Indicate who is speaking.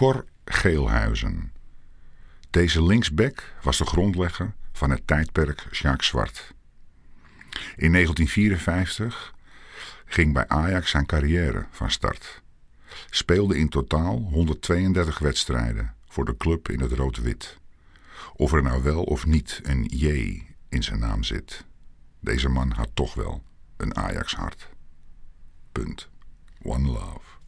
Speaker 1: Cor Geelhuizen. Deze linksback was de grondlegger van het tijdperk Jacques Zwart. In 1954 ging bij Ajax zijn carrière van start. Speelde in totaal 132 wedstrijden voor de club in het rood-wit. Of er nou wel of niet een J in zijn naam zit. Deze man had toch wel een Ajax-hart. Punt. One love.